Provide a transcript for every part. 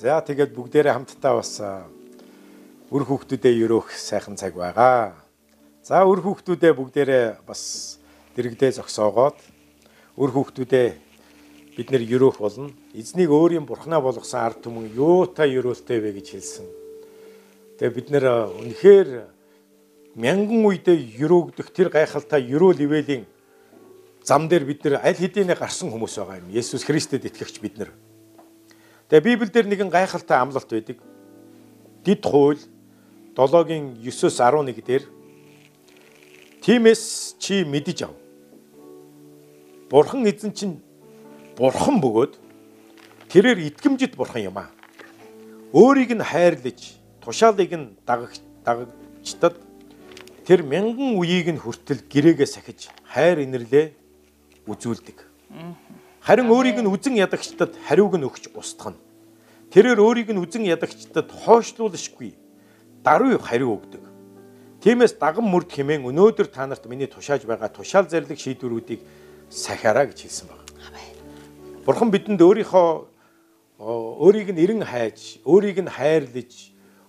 За тэгээд бүгдээрээ хамтдаа бас үр хүүхдүүдэд өрөөх сайхан цаг байгаа. За үр хүүхдүүдээ бүгдээрээ бас дэрэгдээ зогсоогоод үр хүүхдүүдээ бид нэр өрөөх болно. Эзнийг өөрийн бурхнаа болгосон ард түмэн юутай өрөөлтэй вэ гэж хэлсэн. Тэгээ бид нэр үнэхээр мянган үедээ өрөөгдөх тэр гайхалтай өрөөл ивэлийн зам дээр бид нэр аль хэдийнэ гарсан хүмүүс байгаа юм. Есүс Христэд итгэгч бид нэр. Тэгээ Библиэлд нэгэн гайхалтай амлалт байдаг. Дид хууль 7-гийн 9-с 11 дээр Тимээс чи мэдэж ав. Бурхан эзэн чинь бурхан бөгөөд тэрээр итгэмжит бурхан юм а. Өөрийг нь хайрлаж, тушаалыг нь дагагч дагагчдад тэр мянган үеийг нь хүртэл гэрээгээ сахиж хайр инэрлээ үзүүлдэг. Харин өөрийг нь үзен ядагчдад хариуг нь өгч устгана. Тэрээр өөрийг нь үзен ядагчдад хойшлуулшгүй даруй хариу өгдөг. Тиймээс даган мөрд хэмээн өнөөдөр та нарт миний тушааж байгаа тушаал зарлиг шийдвэрүүдийг сахиараа гэж хэлсэн байна. Бурхан бидэнд өөрийнхөө өөрийг нь эрен хайж, өөрийг нь хайрлаж,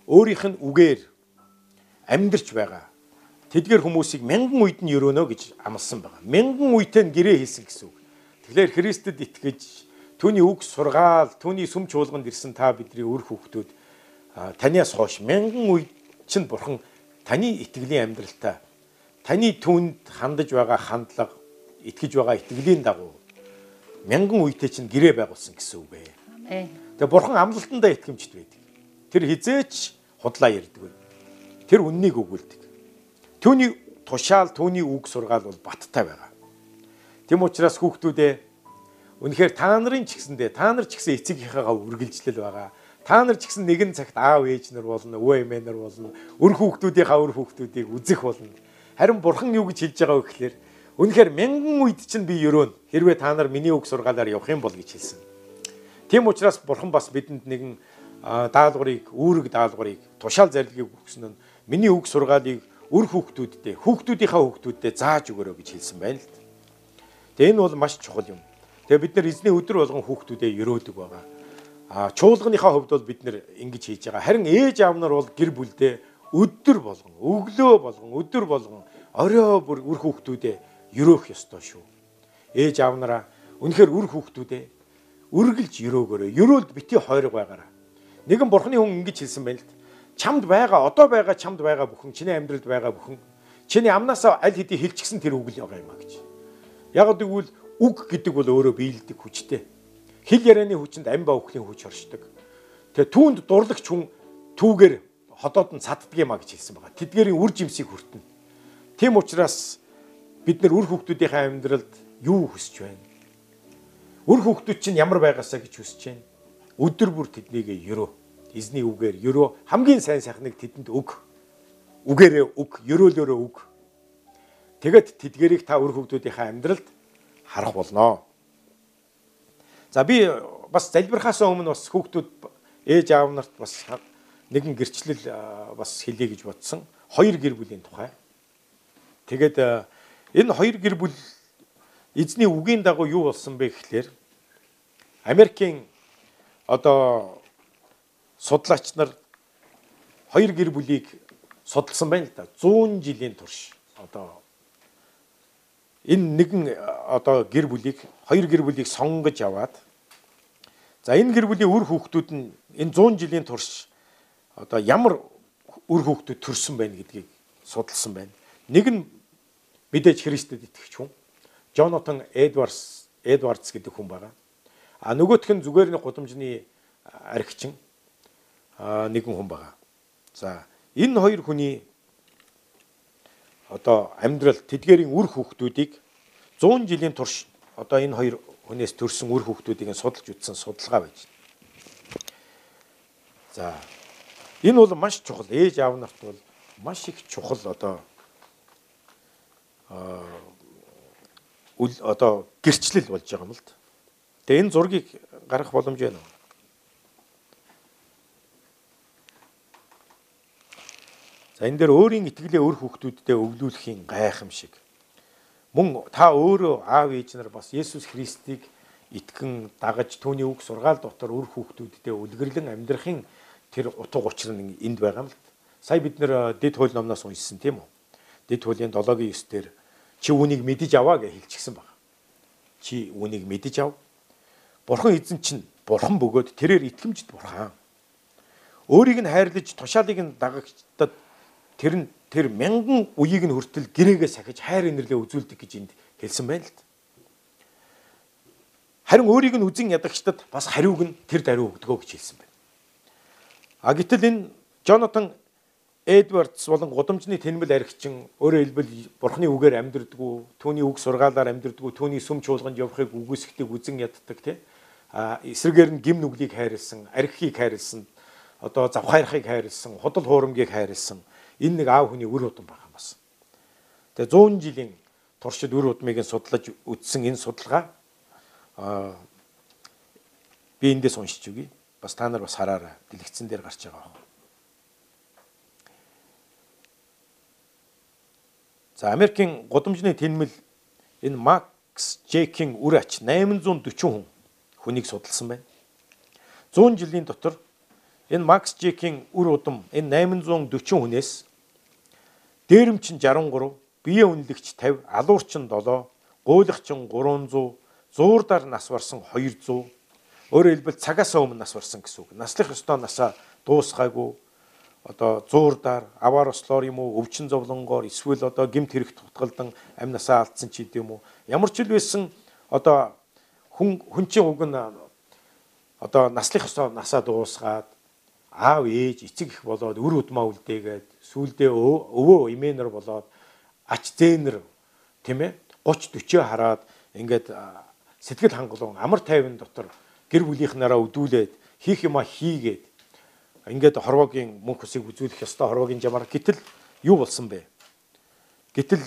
өөрийнх нь үгээр амьдрч байгаа. Тэдгэр хүмүүсийг мянган үед нь өрөөнө гэж амласан байна. Мянган үедээ гэрээ хийсэн гэсэн үг. Тэгэхээр Христэд итгэж түүний үг сургаал, түүний сүм чуулганд ирсэн та бидний үр хүүхдүүд таньяас хойш мянган үед чинь бурхан таны итгэлийн амьдралтай таны түнд хандаж байгаа хандлага, итгэж байгаа итгэлийн дагуу мянган үедээ чинь гэрээ байгуулсан гэсэн үг ээ. Тэгээ бурхан амлалтандаа итгэмжт байдаг. Тэр хизээч худлаа ярьдаг. Тэр үннийг өгүүлдэг. Түүний тушаал, түүний үг сургаал бол баттай байгаа. Тэм учраас хүүхдүүдээ үнэхээр та нарын ч гэсэндээ та нар ч гэсэн эцэгийнхээгаа үргэлжлэл байгаа. Та нар ч гэсэн нэгэн цагт аав ээж нар болно, өвөө эмээ нар болно, өр хүүхдүүдийнхаа өр хүүхдүүдийг үзэх болно. Харин бурхан юу гэж хэлж байгаа вэ гэхээр үнэхээр мянган үед чинь би өрөөн хэрвээ та нар миний үг сургаалаар явах юм бол гэж хэлсэн. Тийм учраас бурхан бас бидэнд нэгэн даалгаврыг, үүрэг даалгаврыг, тушаал зарилгыг өгсөн нь миний үг сургаалыг өр хүүхдүүддээ, хүүхдүүдийнхаа хүүхдүүддээ зааж өгөрөө гэж хэлсэн байна л. Тэгээ энэ бол маш чухал юм. Тэгээ бид нар эзний өдөр болгон хүүхдүүдээ өрөөдөг байгаа. А чуулганыхаа хувьд бол бид нэр ингэж хийж байгаа. Харин ээж аав нар бол гэр бүлдээ өдөр болгон, өглөө болгон, өдөр болгон орой бүр үр хүүхдүүдээ өрөөх ёстой шүү. Ээж аав нараа үнэхээр үр хүүхдүүдээ үргэлж өрөөгөөрөө. Өрөөлд бити хойрог байгаараа. Нэгэн бурхны хүн ингэж хэлсэн байна л. Чамд байгаа, одоо байгаа чамд байгаа бүхэн, чиний амьдралд байгаа бүхэн, чиний амнасаа аль хэдийн хилчгсэн тэр үг л байгаа юм а гэж. Яг гэвэл үг гэдэг бол өөрөө биелдэг хүчтэй. Хил ярианы хүчинд ам ба өхлийн хүч оршдог. Тэгээ түүнд дурлагч хүн түүгээр ходоод нь цаддаг юм а гэж хэлсэн байгаа. Тэдгэрийн үр жимсийг хүртэнэ. Тийм учраас бид нар үр хүүхдүүдийнхээ амьдралд юу хүсэж байна? Үр хүүхдүүд чинь ямар байгаасаа гэж хүсэж байна? Өдөр бүр тэднийг ерөө эзний үгээр ерөө хамгийн сайн сайхныг тэдэнд өг. Үгээрээ өг, ерөөлөөрөө өг. Тэгэд тэдгэрийг та үр хөвгүүдийнхээ амьдралд харах болноо. За би бас залбирхаас өмнө бас хүүхдүүд ээж аав нарт бас нэгэн гэрчлэл бас хэлье гэж бодсон. Хоёр гэр бүлийн тухай. Тэгээд энэ хоёр гэр бүл эзний үгийн дагуу юу болсон бэ гэхлээр Америкийн одоо судлаач нар хоёр гэр бүлийг судалсан байна л да. 100 жилийн турш одоо энэ нэгэн э, одоо гэр бүлийг хоёр гэр бүлийг сонгож аваад за энэ гэр бүлийн үр хүүхдүүд нь энэ 100 жилийн турш одоо ямар үр хүүхдүүд төрсэн байна гэдгийг судалсан байна. Нэг нь мэдээж Христэд итгэж хүн. Джонатан Эдвардс Эдвардс гэдэг хүн байгаа. А нөгөөх нь зүгээр нэг гудамжны архичин нэгэн хүн байгаа. За энэ хоёр хүний одоо амьдрал тэдгэрийн үр хүүхдүүдийг 100 жилийн турш одоо энэ хоёр хүнээс төрсэн үр хүүхдүүдийг судалж үзсэн судалгаа байж байна. За энэ бол маш чухал ээж аав нарт бол маш их чухал одоо үл одоо гэрчлэл болж байгаа юм л да. Тэгээ энэ зургийг гаргах боломж байна уу? За энэ дээр өөрийн итгэлээ өөр хүүхдүүдтэй өглүүлэхийн гайхамшиг. Мөн та өөрөө аав ээж нар бас Есүс Христийг итгэн дагаж түүний үг сургаал дотор үр хүүхдүүдтэй үлгэрлэн амьдрахын тэр утга учир нь энд байгаа юм л. Сая бид нэр дэд хууль номноос уншсан тийм үү? Дэд хуулийн 7-гийн 9 дээр чи үнийг мэдэж аваа гэж хэлчихсэн байна. Чи үнийг мэдэж ав. Бурхан эзэн чинь бурхан бөгөөд тэрээр итгэмжт бурхан. Өөрийг нь хайрлаж тушаалыг нь дагагчдад тэр нь тэр мянган үеийг нь хүртэл гэрээгээ сахиж хайр инэрлээ үзүүлдэг гэж энд хэлсэн байна л. Харин өөрийг нь үзэн ядагчдад бас хариуг нь тэр даруй өгдөгөө гэж хэлсэн байна. А гэтэл энэ Джонатан Эдвардс болон гудамжны тэнмэл архичин өөрөөр хэлбэл бурхны үгээр амьдрдгүү, түүний үг сургаалаар амьдрдгүү, түүний сүм чуулганд явахыг үгүйсгдэг үзэн яддаг тий. А эсрэгээр нь гим нүглийг хайрлсан, архийг хайрлсан, одоо завхаархыг хайрлсан, худал хуурамгийг хайрлсан энэ нэг аав хүний үр удам байгаа юм бас. Тэгээ 100 жилийн туршид үр удмыг судлаж үтсэн энэ судалгаа аа би эндээс уншиж үгэй. Бас та нар бас хараарай. Дэлгэцэн дээр гарч байгаа баг. За Америкийн гудамжны тэнмэл энэ Макс Джекийн үр ач 840 хүн хүнийг судалсан байна. 100 жилийн дотор энэ Макс Джекийн үр удам энэ 840 хүнээс дээрэмчин 63, бие үнэлэгч 50, алуурчин 7, гуйлагчин 300, зуурдаар нас барсан 200 өөрөөр хэлбэл цагаас өмнө нас барсан гэсэн үг. Наслах ёстой насаа дуусгаагүй. Одоо зуурдаар аваар ослоор юм уу өвчин зовлонгоор эсвэл одоо гимт хэрэг тутгалдан амь насаа алдсан ч гэдэм үү. Ямар ч л байсан одоо хүн хүн чинь уг нь одоо наслах ёстой насаа дуусгаад аав ээж эцэг их болоод үр удмаа үлдээгээд сүулдэ өвөө эмээнэр болоод ач зээнэр тийм ээ 30 40 хараад ингээд сэтгэл хангалуун амар тайван дотор гэр бүлийнхнаараа өдүүлээд хийх юма хийгээд ингээд хорвогийн мөнх усыг үзүүлэх ёстой хорвогийн жамаар гэтэл юу болсон бэ? Гэтэл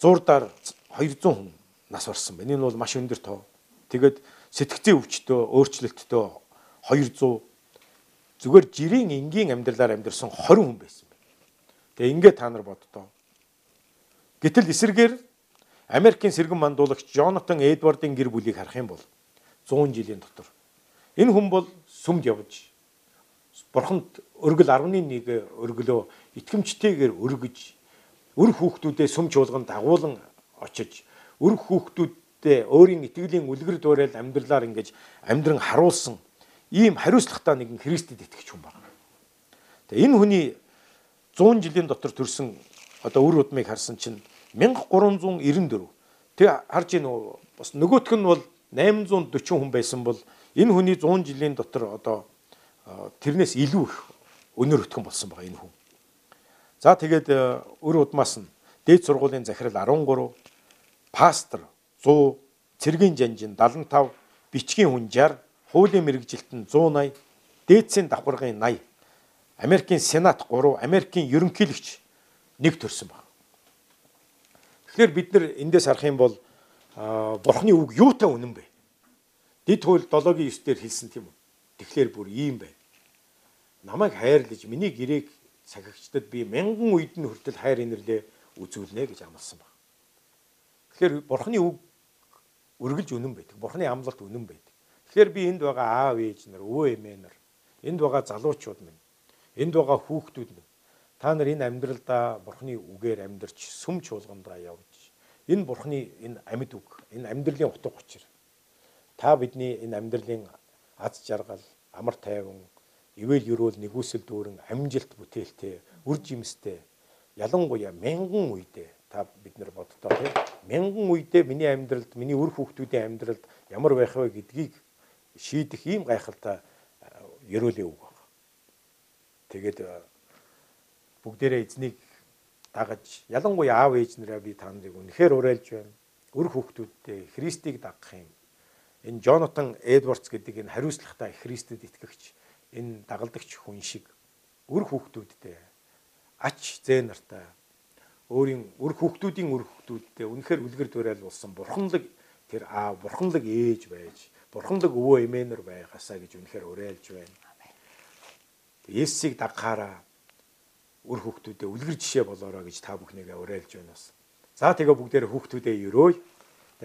зуурдаар 200 хүн нас барсан байна. Энэ бол маш өндөр тоо. Тэгээд сэтгцийн өвчтөө өөрчлөлттэй 200 зүгээр жирийн энгийн амьдралаар амьдэрсэн 20 хүн байсан байна. Тэгээ ингээд та нар боддоо. Гэтэл эсэргээр Америкийн сэргэн мандуулагч Джонатан Эдвардын гэр бүлийг харах юм бол 100 жилийн дотор энэ хүн бол сүмд явж бурханд өргөл 11 өргөлөө итгэмжтэйгээр өргөж өр хүүхдүүдээ сүм чуулганд дагуулan очиж өр хүүхдүүдтэй өөрийн итгэлийн үлгэр дуурайл амьдралаар ингэж амьдран харуулсан ийм хариуцлагатай нэгэн Христэд итгэж хүн байна. Тэгээ энэ хүний 100 жилийн дотор төрсэн одоо үр удмыг харсан чинь 1394. Тэг харж ийн бас нөгөөх нь бол 840 хүн байсан бол энэ хүний 100 жилийн дотор одоо тэрнээс илүү их өнөр өтгөн болсон байгаа энэ хүн. За тэгээд өр удмаас нь дээд сургуулийн захирал 13, пастор 100, цэргийн жанжин 75, бичгийн хүн 60, хуулийн мэрэгжилтэн 180, дээдсийн давхаргын 80, Америкийн сенат 3, Америкийн ерөнхийлөгч нэг төрсэн байна. Тэгэхээр бид нар эндээс харах юм бол бурхны үг юутай үнэн бэ? Дид хууль 7-гийн 9 дээр хэлсэн тийм үү? Тэгэхээр бүр ийм байна. Намайг хайрлаж миний гэрээг сахигчдад би мянган үед нь хүртэл хайр инэрлээ үзүүлнэ гэж амласан баг. Тэгэхээр бурхны үг үргэлж үнэн байдаг. Бурхны амлалт үнэн байдаг. Тэгэхээр би энд байгаа аав ээж нар, өвөө эмээ нар, энд байгаа залуучууд минь, энд байгаа хүүхдүүд минь Та нар энэ амьдралдаа Бурхны үгээр амьдарч сүм чуулгандаа явж энэ Бурхны энэ амьд үг, энэ амьдралын утга учир. Та бидний энэ амьдралын аз жаргал, амар тайван, ивэл юрөөл нэгүсэл дүүрэн амжилт бүтээлтэй, үр жимстэй ялангуяа мянган үедээ та бид нар боддоо тийм мянган үедээ миний амьдралд миний үр хүүхдүүдийн амьдралд ямар байх вэ гэдгийг шийдэх ийм гайхалтай ерөөлийн үг баг. Тэгээд бүгдээрээ эзнийг дагаж ялангуяа аав ээж нараа би та нарыг үнэхээр уриалж байна. Үр хүүхдүүдтэй Христийг дагах юм. Энэ Джонатан Эдвардс гэдэг энэ хариуцлагатай Христэд итгэгч энэ дагалдагч хүн шиг үр хүүхдүүдтэй ач зээ нартай өөрийн үр хүүхдүүдийн үр хүүхдүүдтэй үнэхээр үлгэр дуурайл болсон бурханлаг тэр аав бурханлаг ээж байж бурханлаг өвөө эмээнэр байгаасаа гэж үнэхээр уриалж байна. Есүсийг дагахаараа үр хүүхдүүдэд үлгэр жишээ болоорой гэж та бүхнийгээ уриалж байна бас. За тэгээ бүгдээрээ хүүхдүүдээ өрөөй.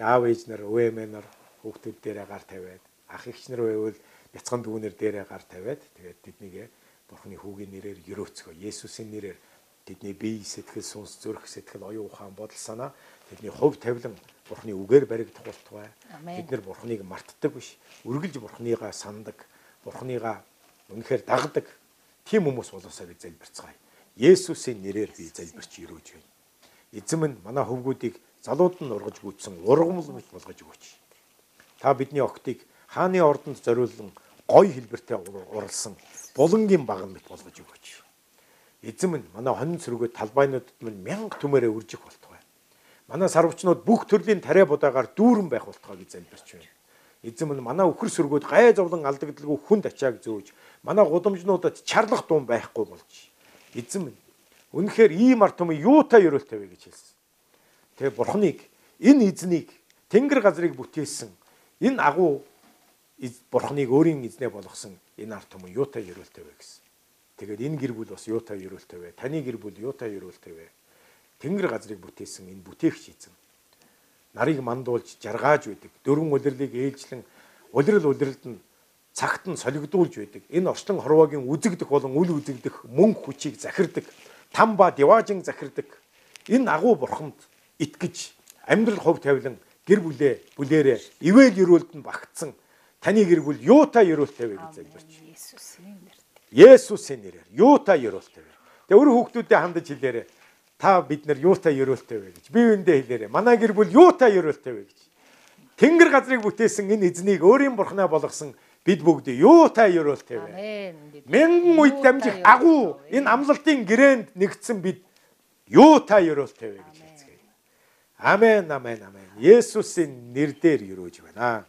Аав ээж нар, өвөө эмээ нар хүүхдүүд дээрээ гар тавиад ах эгч нар байвал бяцхан дүүнэр дээрээ гар тавиад тэгээд тэднийг Бурхны хүүгийн нэрээр өрөөцгөө. Есүсийн нэрээр тэдний бие сэтгэл сүнс зүрх сэтгэл оюун ухаан бодол санаа тэдний хувь тавилан Бурхны үгээр баригдах болтугай. Бид нар Бурхныг мартдаг биш. Үргэлж Бурхныгаа сандаг. Бурхныгаа үнэхээр дагдаг. Тийм хүмүүс болоосаа гэж залбирцгаая. Есүсийн нэрээр би залбирч өрөөж байна. Эзэм нь манай хөвгүүдийг залууд нь ургаж гүйцсэн ургамал мэт болгож өгөөч. Та бидний октыг хааны ордонд зориулсан гой хэлбэртэй уралсан булангийн баган мэт болгож өгөөч. Эзэм нь манай хонин цэргүүд талбайнуудад минь мянга түмээрээ үржих болтугай. Манай сарвчнууд бүх төрлийн тариа будаагаар дүүрэн байх болтугай гэж залбирч байна. Эзэм нь манай өхөр сүргүүд гай зовлон алдагдaltaгүй хүнд ачааг зөөж манай гудамжнуудад чарлах дуун байхгүй болж эзэм нь үнэхээр ийм арт түмэн юутай өрөөлтэй вэ гэж хэлсэн. Тэгээ бурхныг энэ эзнийг тэнгэр газрыг бүтээсэн энэ агуу бурхныг өөрийн эзнээ болгосон энэ арт түмэн юутай өрөөлтэй вэ гэсэн. Тэгээд энэ гэр бүл бас юутай өрөөлтэй вэ? Таны гэр бүл юутай өрөөлтэй вэ? Тэнгэр газрыг бүтээсэн энэ бүтээгч эзэн. Нарыг мандуулж жаргааж байдаг. Дөрвөн улирлыг ээлжлэн улирал улиралд нь цагт нь солигдуулж байдаг. Энэ орчлон хорвоогийн үзэгдэх болон үл үзэгдэх мөнгө хүчийг захирдаг. Там ба диваажин захирдаг. Энэ агуу бурхамд итгэж амьдрал хувь тавилан гэр бүлээ бүлээрээ ивэл өрөөлд нь багтсан таны гэр бүл юутай өрөөлтэй вэ гэж залбирч. Есүсийн нэрээр. Есүсийн нэрээр юутай өрөөлтэй вэ? Тэгээ өөр хүүхдүүдэд хандаж хэлээрэ та бид нар юутай өрөөлтэй вэ гэж. Би үүндээ хэлээрэ. Манай гэр бүл юутай өрөөлтэй вэ гэж. Тэнгэр газрыг бүтээсэн энэ эзнийг өөрийн бурхнаа болгосон бид бүгд юутай өрөөлтэй вэ? Мянган үед дамжих агуу энэ амлалтын гэрээнд нэгдсэн бид юутай өрөөлтэй вэ гэж хэлцгээе. Амен, амен, амен. Есүсийн нэрээр өрөөж байна.